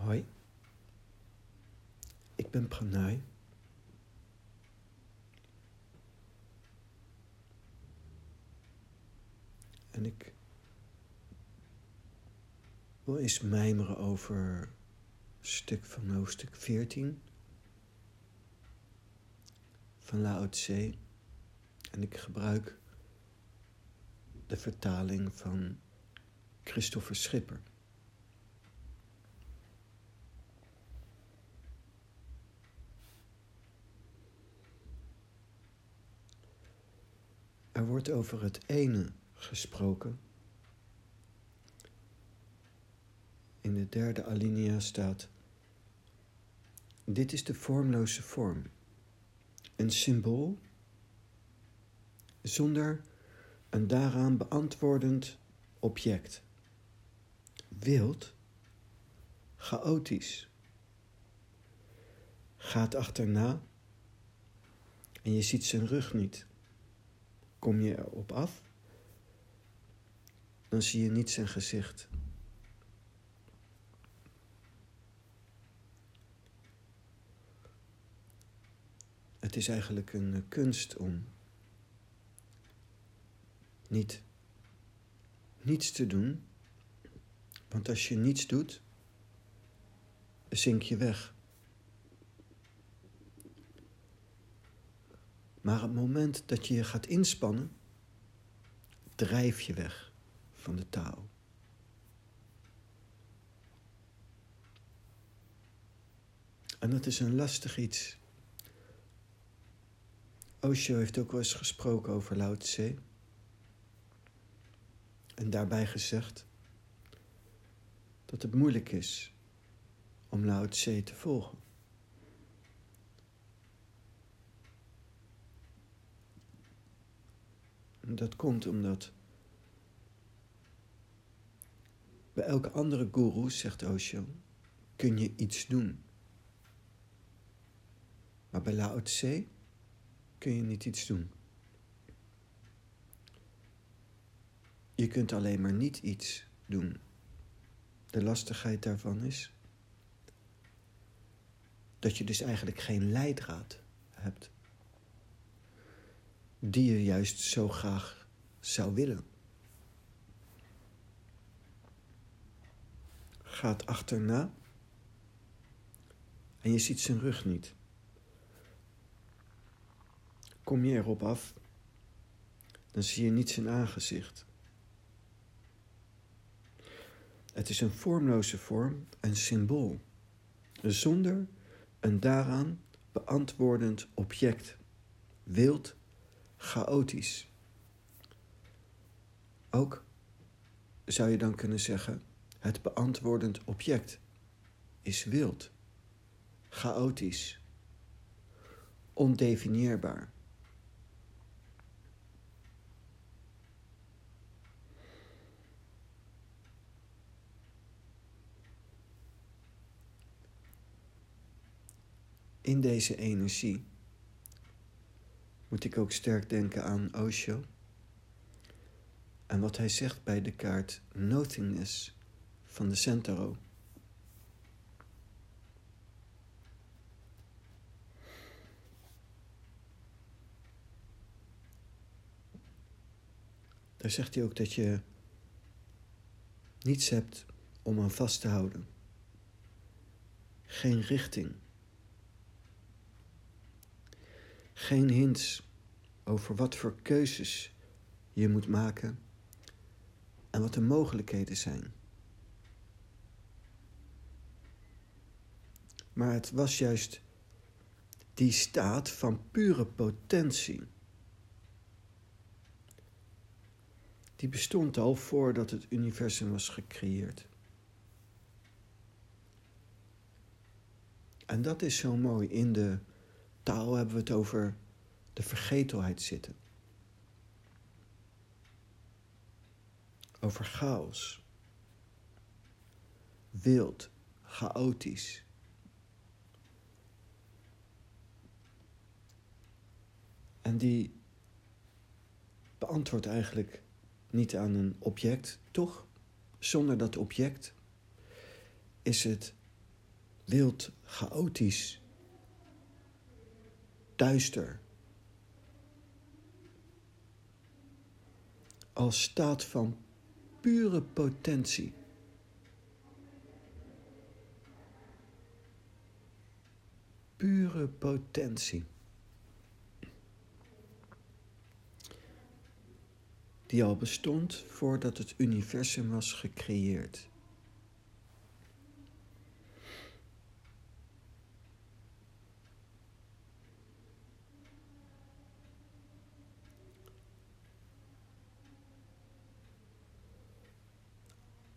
Hoi, ik ben Pranay. En ik wil eens mijmeren over stuk van hoofdstuk 14 van Lao Tse. En ik gebruik de vertaling van Christopher Schipper. Er wordt over het ene gesproken. In de derde alinea staat: Dit is de vormloze vorm. Een symbool zonder een daaraan beantwoordend object. Wild, chaotisch. Gaat achterna en je ziet zijn rug niet. Kom je erop af, dan zie je niet zijn gezicht. Het is eigenlijk een kunst om niet niets te doen, want als je niets doet, zink je weg. Maar het moment dat je je gaat inspannen, drijf je weg van de taal. En dat is een lastig iets. Osho heeft ook wel eens gesproken over Lao. En daarbij gezegd dat het moeilijk is om Lao te volgen. Dat komt omdat bij elke andere guru, zegt Osho, kun je iets doen. Maar bij Lao Tse kun je niet iets doen. Je kunt alleen maar niet iets doen. De lastigheid daarvan is dat je dus eigenlijk geen leidraad hebt. Die je juist zo graag zou willen. Gaat achterna en je ziet zijn rug niet. Kom je erop af, dan zie je niet zijn aangezicht. Het is een vormloze vorm, een symbool, zonder een daaraan beantwoordend object, wild, chaotisch. Ook zou je dan kunnen zeggen, het beantwoordend object is wild, chaotisch, ondefinieerbaar. in deze energie moet ik ook sterk denken aan Osho. En wat hij zegt bij de kaart Nothingness van de Centauro. Daar zegt hij ook dat je niets hebt om aan vast te houden. Geen richting. Geen hints over wat voor keuzes je moet maken en wat de mogelijkheden zijn. Maar het was juist die staat van pure potentie. Die bestond al voordat het universum was gecreëerd. En dat is zo mooi in de taal hebben we het over de vergetelheid zitten. Over chaos. Wild, chaotisch. En die beantwoordt eigenlijk niet aan een object, toch? Zonder dat object is het wild, chaotisch, duister. Als staat van pure potentie. Pure potentie. Die al bestond voordat het universum was gecreëerd.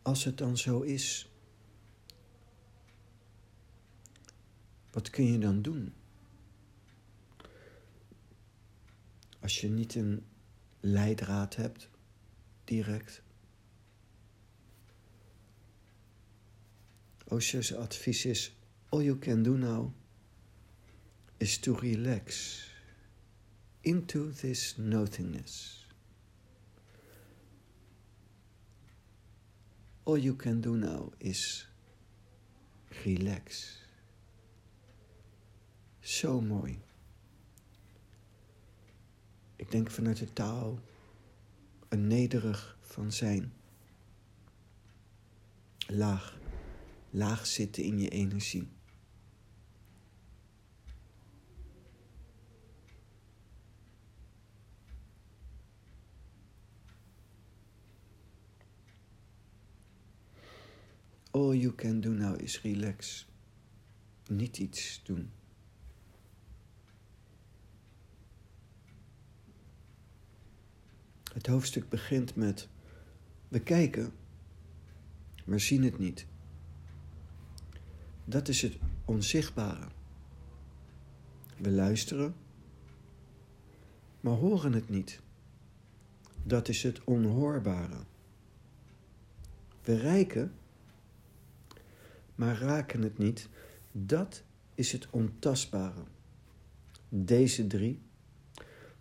Als het dan zo is, wat kun je dan doen? Als je niet een leidraad hebt, direct. Osho's advies is: all you can do now is to relax into this nothingness. All you can do now is relax. Zo mooi. Ik denk vanuit de taal een nederig van zijn. Laag, laag zitten in je energie. All you can do now is relax. Niet iets doen. Het hoofdstuk begint met: We kijken, maar zien het niet. Dat is het onzichtbare. We luisteren, maar horen het niet. Dat is het onhoorbare. We rijken, maar raken het niet. Dat is het ontastbare. Deze drie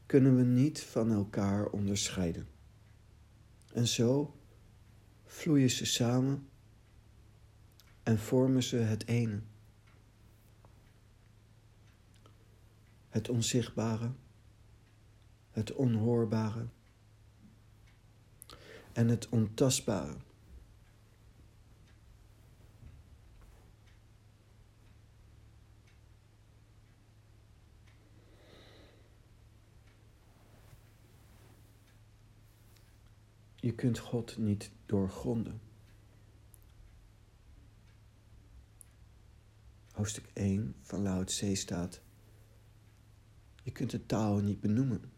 kunnen we niet van elkaar onderscheiden. En zo vloeien ze samen en vormen ze het ene. Het onzichtbare, het onhoorbare en het ontastbare. Je kunt God niet doorgronden. Hoofdstuk 1 van Lao Tse staat: Je kunt de Tao niet benoemen.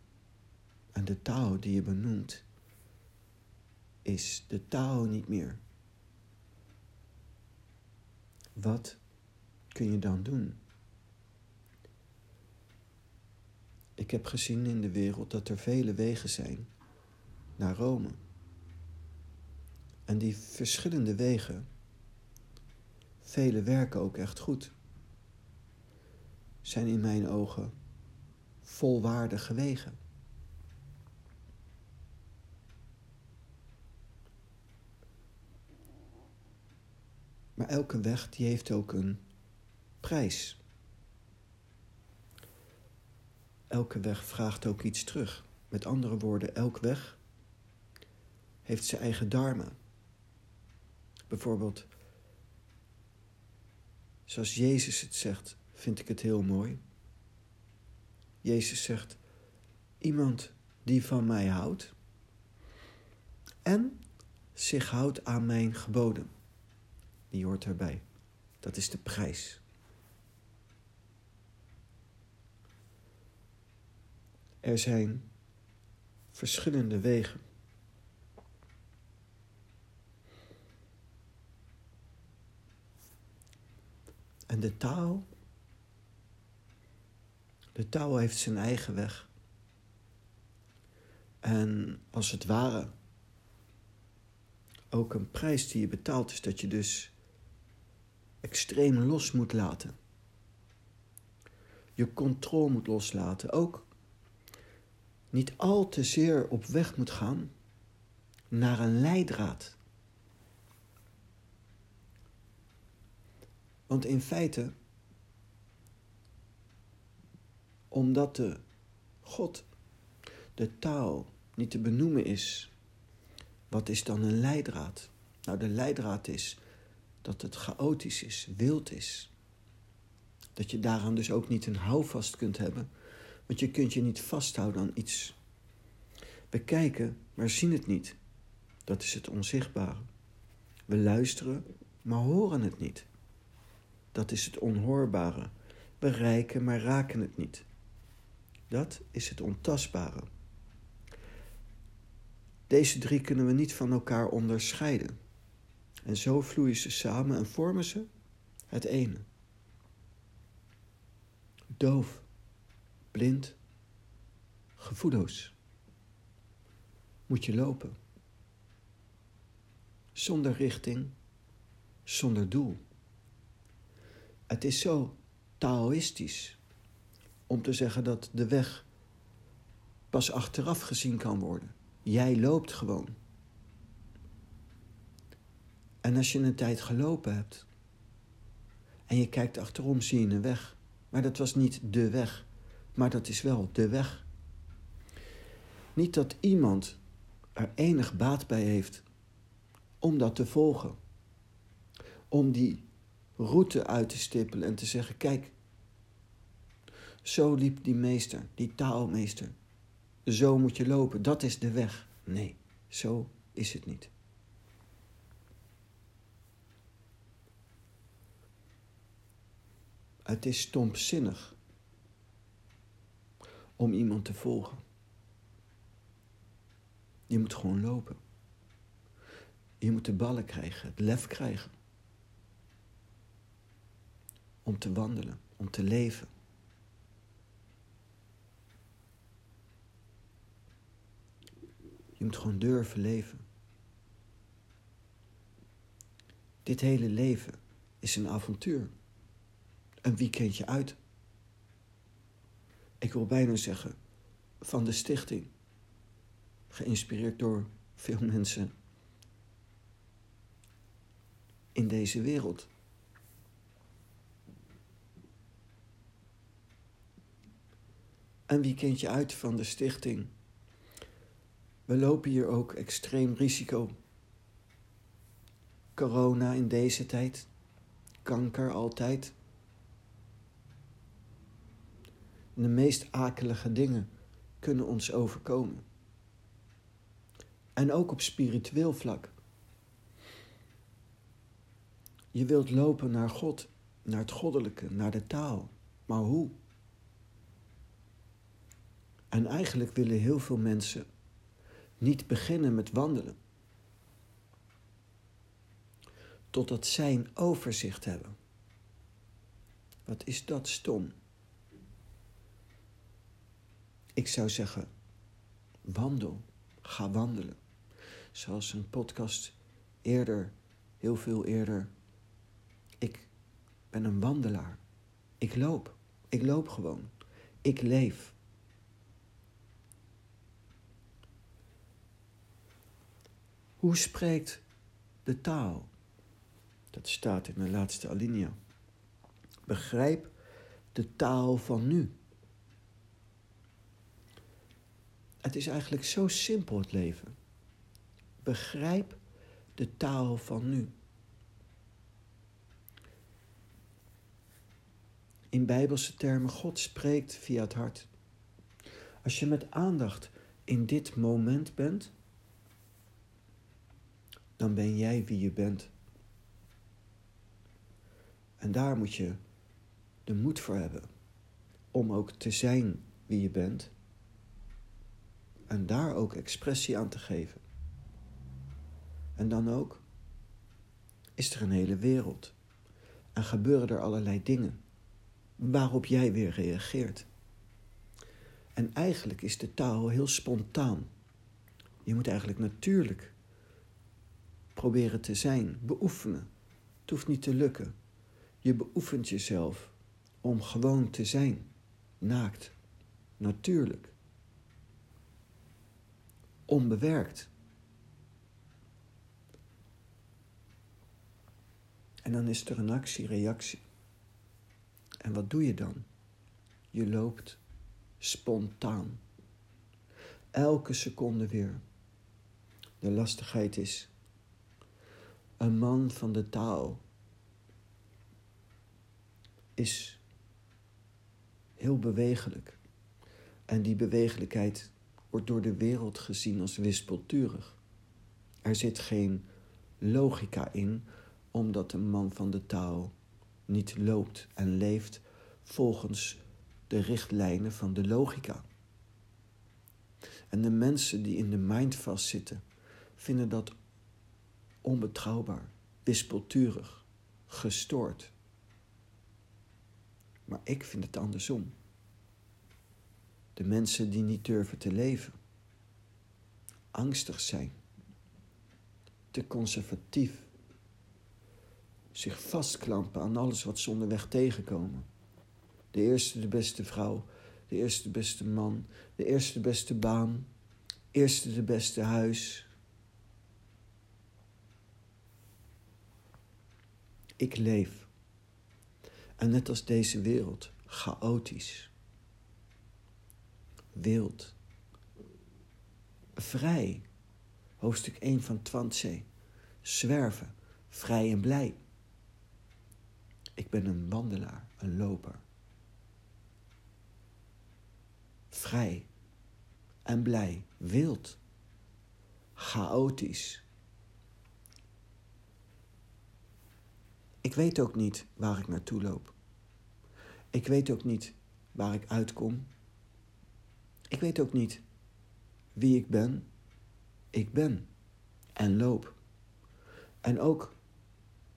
En de Tao die je benoemt, is de Tao niet meer. Wat kun je dan doen? Ik heb gezien in de wereld dat er vele wegen zijn naar Rome. En die verschillende wegen, vele werken ook echt goed, zijn in mijn ogen volwaardige wegen. Maar elke weg die heeft ook een prijs. Elke weg vraagt ook iets terug. Met andere woorden, elke weg heeft zijn eigen dharma. Bijvoorbeeld, zoals Jezus het zegt, vind ik het heel mooi. Jezus zegt: Iemand die van mij houdt en zich houdt aan mijn geboden, die hoort erbij. Dat is de prijs. Er zijn verschillende wegen. De taal, de taal heeft zijn eigen weg. En als het ware ook een prijs die je betaalt is dat je dus extreem los moet laten. Je controle moet loslaten. Ook niet al te zeer op weg moet gaan naar een leidraad. Want in feite, omdat de God, de taal, niet te benoemen is, wat is dan een leidraad? Nou, de leidraad is dat het chaotisch is, wild is. Dat je daaraan dus ook niet een houvast kunt hebben, want je kunt je niet vasthouden aan iets. We kijken, maar zien het niet. Dat is het onzichtbare. We luisteren, maar horen het niet. Dat is het onhoorbare. We reiken, maar raken het niet. Dat is het ontastbare. Deze drie kunnen we niet van elkaar onderscheiden. En zo vloeien ze samen en vormen ze het ene. Doof, blind, gevoelloos. Moet je lopen. Zonder richting, zonder doel. Het is zo Taoïstisch om te zeggen dat de weg pas achteraf gezien kan worden. Jij loopt gewoon. En als je een tijd gelopen hebt en je kijkt achterom, zie je een weg. Maar dat was niet de weg, maar dat is wel de weg. Niet dat iemand er enig baat bij heeft om dat te volgen. Om die route uit te stippelen en te zeggen: kijk, zo liep die meester, die taalmeester. Zo moet je lopen, dat is de weg. Nee, zo is het niet. Het is stompzinnig om iemand te volgen. Je moet gewoon lopen. Je moet de ballen krijgen, het lef krijgen. Om te wandelen, om te leven. Je moet gewoon durven leven. Dit hele leven is een avontuur. Een weekendje uit. Ik wil bijna zeggen, van de stichting. Geïnspireerd door veel mensen in deze wereld. Een weekendje uit van de stichting. We lopen hier ook extreem risico. Corona in deze tijd, kanker altijd. De meest akelige dingen kunnen ons overkomen. En ook op spiritueel vlak. Je wilt lopen naar God, naar het goddelijke, naar de taal. Maar hoe? En eigenlijk willen heel veel mensen niet beginnen met wandelen. Totdat zij een overzicht hebben. Wat is dat stom? Ik zou zeggen, wandel, ga wandelen. Zoals een podcast eerder, heel veel eerder. Ik ben een wandelaar. Ik loop. Ik loop gewoon. Ik leef. Hoe spreekt de taal? Dat staat in de laatste alinea. Begrijp de taal van nu. Het is eigenlijk zo simpel het leven. Begrijp de taal van nu. In bijbelse termen, God spreekt via het hart. Als je met aandacht in dit moment bent, dan ben jij wie je bent. En daar moet je de moed voor hebben om ook te zijn wie je bent en daar ook expressie aan te geven. En dan ook is er een hele wereld en gebeuren er allerlei dingen waarop jij weer reageert. En eigenlijk is de taal heel spontaan. Je moet eigenlijk natuurlijk proberen te zijn, beoefenen. Het hoeft niet te lukken. Je beoefent jezelf om gewoon te zijn, naakt, natuurlijk, onbewerkt. En dan is er een actie-reactie. En wat doe je dan? Je loopt spontaan. Elke seconde weer. De lastigheid is, een man van de taal is heel bewegelijk. En die bewegelijkheid wordt door de wereld gezien als wispelturig. Er zit geen logica in, omdat een man van de taal niet loopt en leeft volgens de richtlijnen van de logica. En de mensen die in de mind vastzitten, vinden dat onbetrouwbaar, wispelturig, gestoord. Maar ik vind het andersom. De mensen die niet durven te leven, angstig zijn, te conservatief, zich vastklampen aan alles wat ze onderweg tegenkomen. De eerste de beste vrouw, de eerste de beste man, de eerste de beste baan, eerste de beste huis. Ik leef. En net als deze wereld, chaotisch, wild, vrij. Hoofdstuk 1 van Twantse. Zwerven, vrij en blij. Ik ben een wandelaar, een loper. Vrij en blij, wild, chaotisch. Ik weet ook niet waar ik naartoe loop. Ik weet ook niet waar ik uitkom. Ik weet ook niet wie ik ben. Ik ben en loop. En ook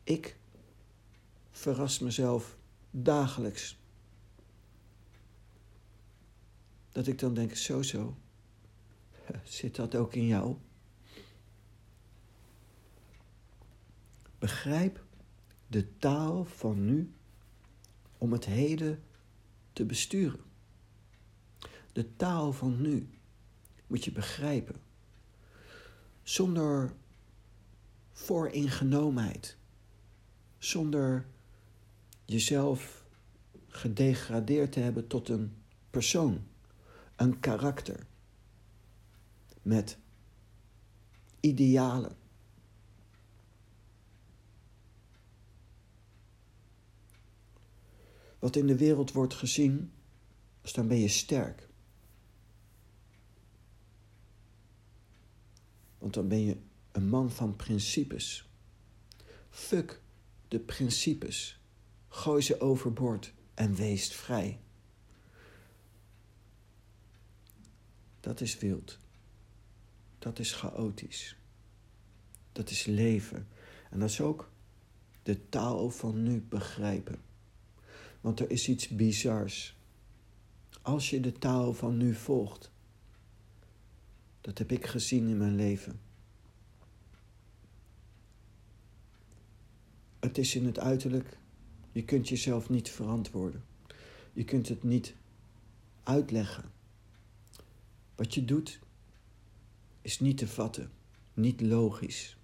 ik verras mezelf dagelijks. Dat ik dan denk, zo zo, zit dat ook in jou? Begrijp de taal van nu om het heden te besturen. De taal van nu moet je begrijpen. Zonder vooringenomenheid. Zonder jezelf gedegradeerd te hebben tot een persoon, een karakter. Met idealen. Wat in de wereld wordt gezien, dus dan ben je sterk. Want dan ben je een man van principes. Fuck de principes. Gooi ze overboord en wees vrij. Dat is wild. Dat is chaotisch. Dat is leven. En dat is ook de taal van nu begrijpen. Want er is iets bizars. Als je de taal van nu volgt. Dat heb ik gezien in mijn leven. Het is in het uiterlijk. Je kunt jezelf niet verantwoorden. Je kunt het niet uitleggen. Wat je doet is niet te vatten, niet logisch.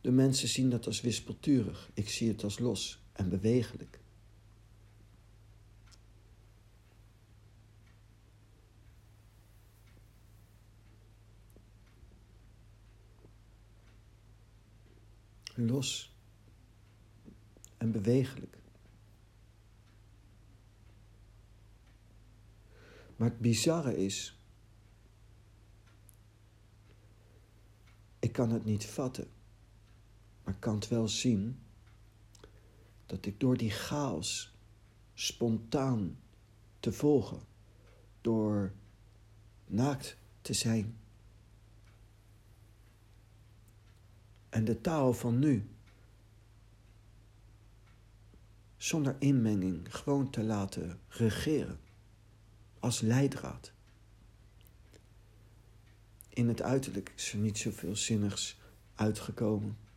De mensen zien dat als wispelturig. Ik zie het als los en bewegelijk. Los en bewegelijk. Maar het bizarre is, ik kan het niet vatten, maar kan het wel zien dat ik door die chaos spontaan te volgen, door naakt te zijn en de taal van nu, zonder inmenging, gewoon te laten regeren als leidraad. In het uiterlijk is er niet zoveel zinnigs uitgekomen.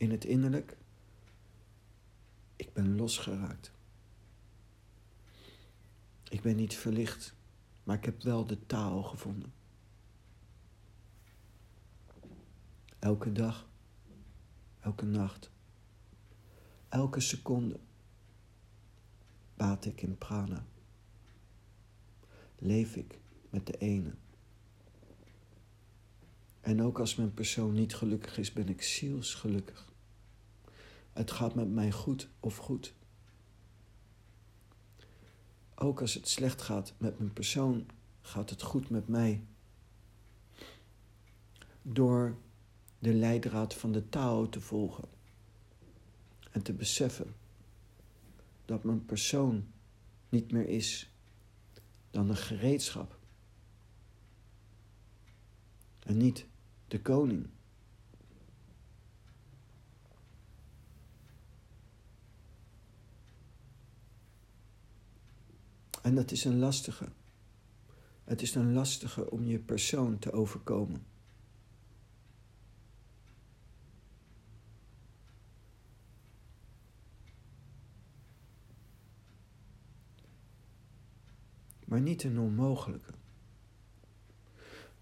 In het innerlijk, ik ben losgeraakt. Ik ben niet verlicht, maar ik heb wel de taal gevonden. Elke dag elke nacht, elke seconde baat ik in prana. Leef ik met de ene. En ook als mijn persoon niet gelukkig is, ben ik zielsgelukkig. Het gaat met mij goed of goed. Ook als het slecht gaat met mijn persoon, gaat het goed met mij. Door de leidraad van de Tao te volgen en te beseffen dat mijn persoon niet meer is dan een gereedschap en niet de koning. En dat is een lastige. Het is een lastige om je persoon te overkomen. Maar niet een onmogelijke.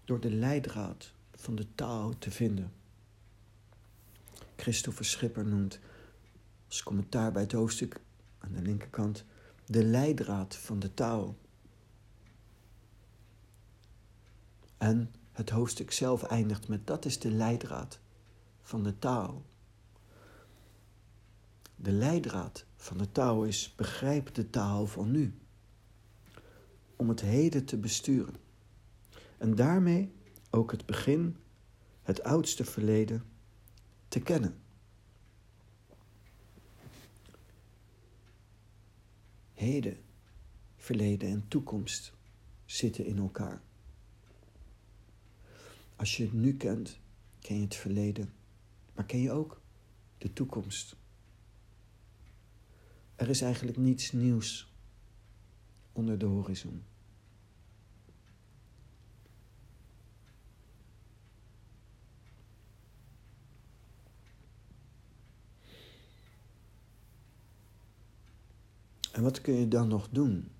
Door de leidraad van de taal te vinden. Christopher Schipper noemt als commentaar bij het hoofdstuk aan de linkerkant de leidraad van de taal. En het hoofdstuk zelf eindigt met dat is de leidraad van de taal. De leidraad van de taal is begrijp de taal van nu. Om het heden te besturen. En daarmee ook het begin, het oudste verleden, te kennen. Heden, verleden en toekomst zitten in elkaar. Als je het nu kent, ken je het verleden, maar ken je ook de toekomst. Er is eigenlijk niets nieuws onder de horizon. Wat kun je dan nog doen?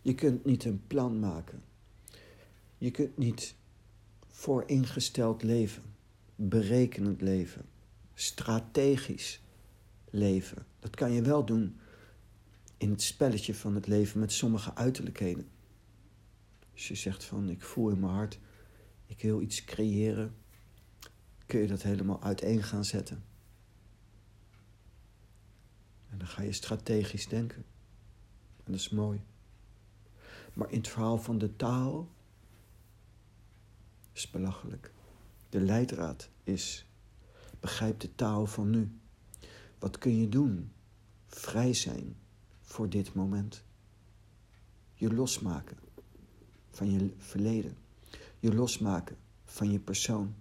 Je kunt niet een plan maken. Je kunt niet vooringesteld leven, berekenend leven, strategisch leven. Dat kan je wel doen in het spelletje van het leven met sommige uiterlijkheden. Als je zegt van ik voel in mijn hart, ik wil iets creëren, kun je dat helemaal uiteen gaan zetten. En dan ga je strategisch denken. En dat is mooi. Maar in het verhaal van de taal is belachelijk. De leidraad is: begrijp de taal van nu. Wat kun je doen? Vrij zijn voor dit moment. Je losmaken van je verleden. Je losmaken van je persoon.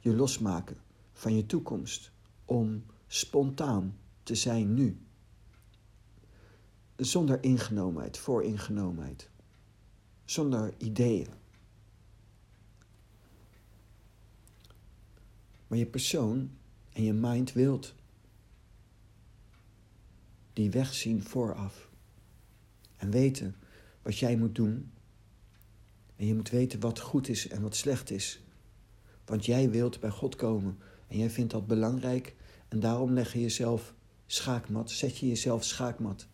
Je losmaken van je toekomst. Om spontaan te zijn nu. Zonder ingenomenheid, vooringenomenheid. Zonder ideeën. Maar je persoon en je mind wilt die weg zien vooraf. En weten wat jij moet doen. En je moet weten wat goed is en wat slecht is. Want jij wilt bij God komen en jij vindt dat belangrijk. En daarom leg je jezelf schaakmat, zet je jezelf schaakmat.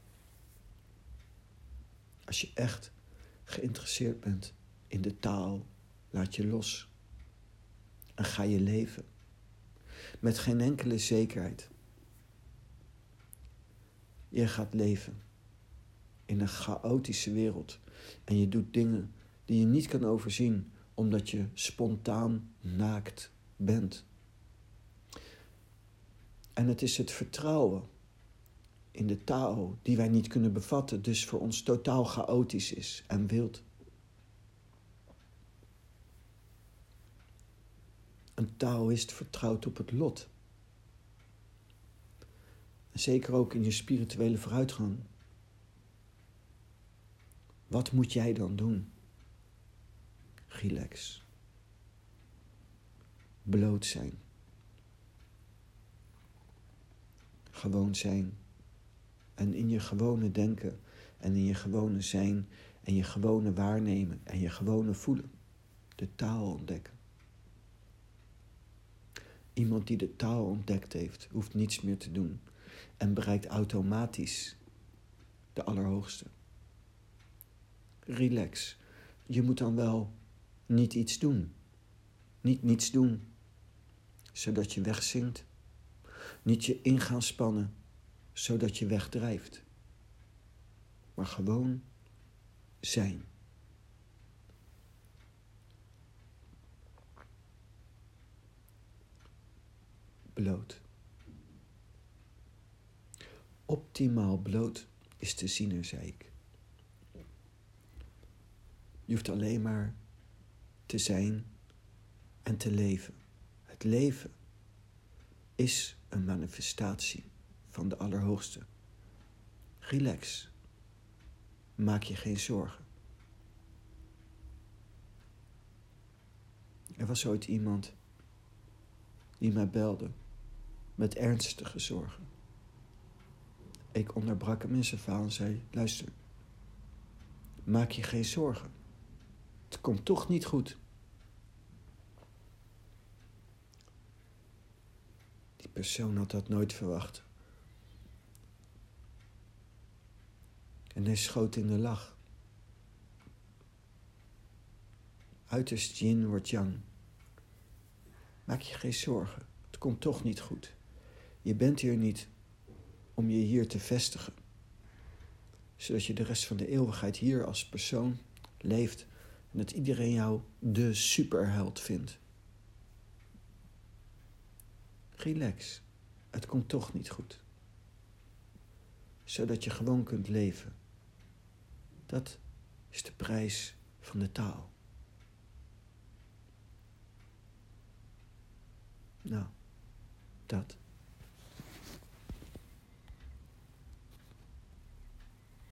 Als je echt geïnteresseerd bent in de taal, laat je los. En ga je leven. Met geen enkele zekerheid. Je gaat leven in een chaotische wereld. En je doet dingen die je niet kan overzien, omdat je spontaan naakt bent. En het is het vertrouwen in de taal die wij niet kunnen bevatten, dus voor ons totaal chaotisch is en wild. Een Taoïst vertrouwt op het lot. Zeker ook in je spirituele vooruitgang. Wat moet jij dan doen? Relax. Bloot zijn. Gewoon zijn. En in je gewone denken en in je gewone zijn en je gewone waarnemen en je gewone voelen de taal ontdekken. Iemand die de taal ontdekt heeft, hoeft niets meer te doen en bereikt automatisch de Allerhoogste. Relax. Je moet dan wel niet iets doen. Niet niets doen, zodat je wegzinkt. Niet je in gaan spannen, zodat je wegdrijft. Maar gewoon zijn. Bloot. Optimaal bloot is de ziener, zei ik. Je hoeft alleen maar te zijn en te leven. Het leven is een manifestatie van de Allerhoogste. Relax. Maak je geen zorgen. Er was ooit iemand die mij belde met ernstige zorgen. Ik onderbrak hem in zijn verhaal en zei: Luister, maak je geen zorgen. Het komt toch niet goed. Die persoon had dat nooit verwacht. En hij schoot in de lach. Uiterst yin wordt yang. Maak je geen zorgen. Het komt toch niet goed. Je bent hier niet om je hier te vestigen. Zodat je de rest van de eeuwigheid hier als persoon leeft en dat iedereen jou de superheld vindt. Relax, het komt toch niet goed. Zodat je gewoon kunt leven. Dat is de prijs van de taal. Nou, dat.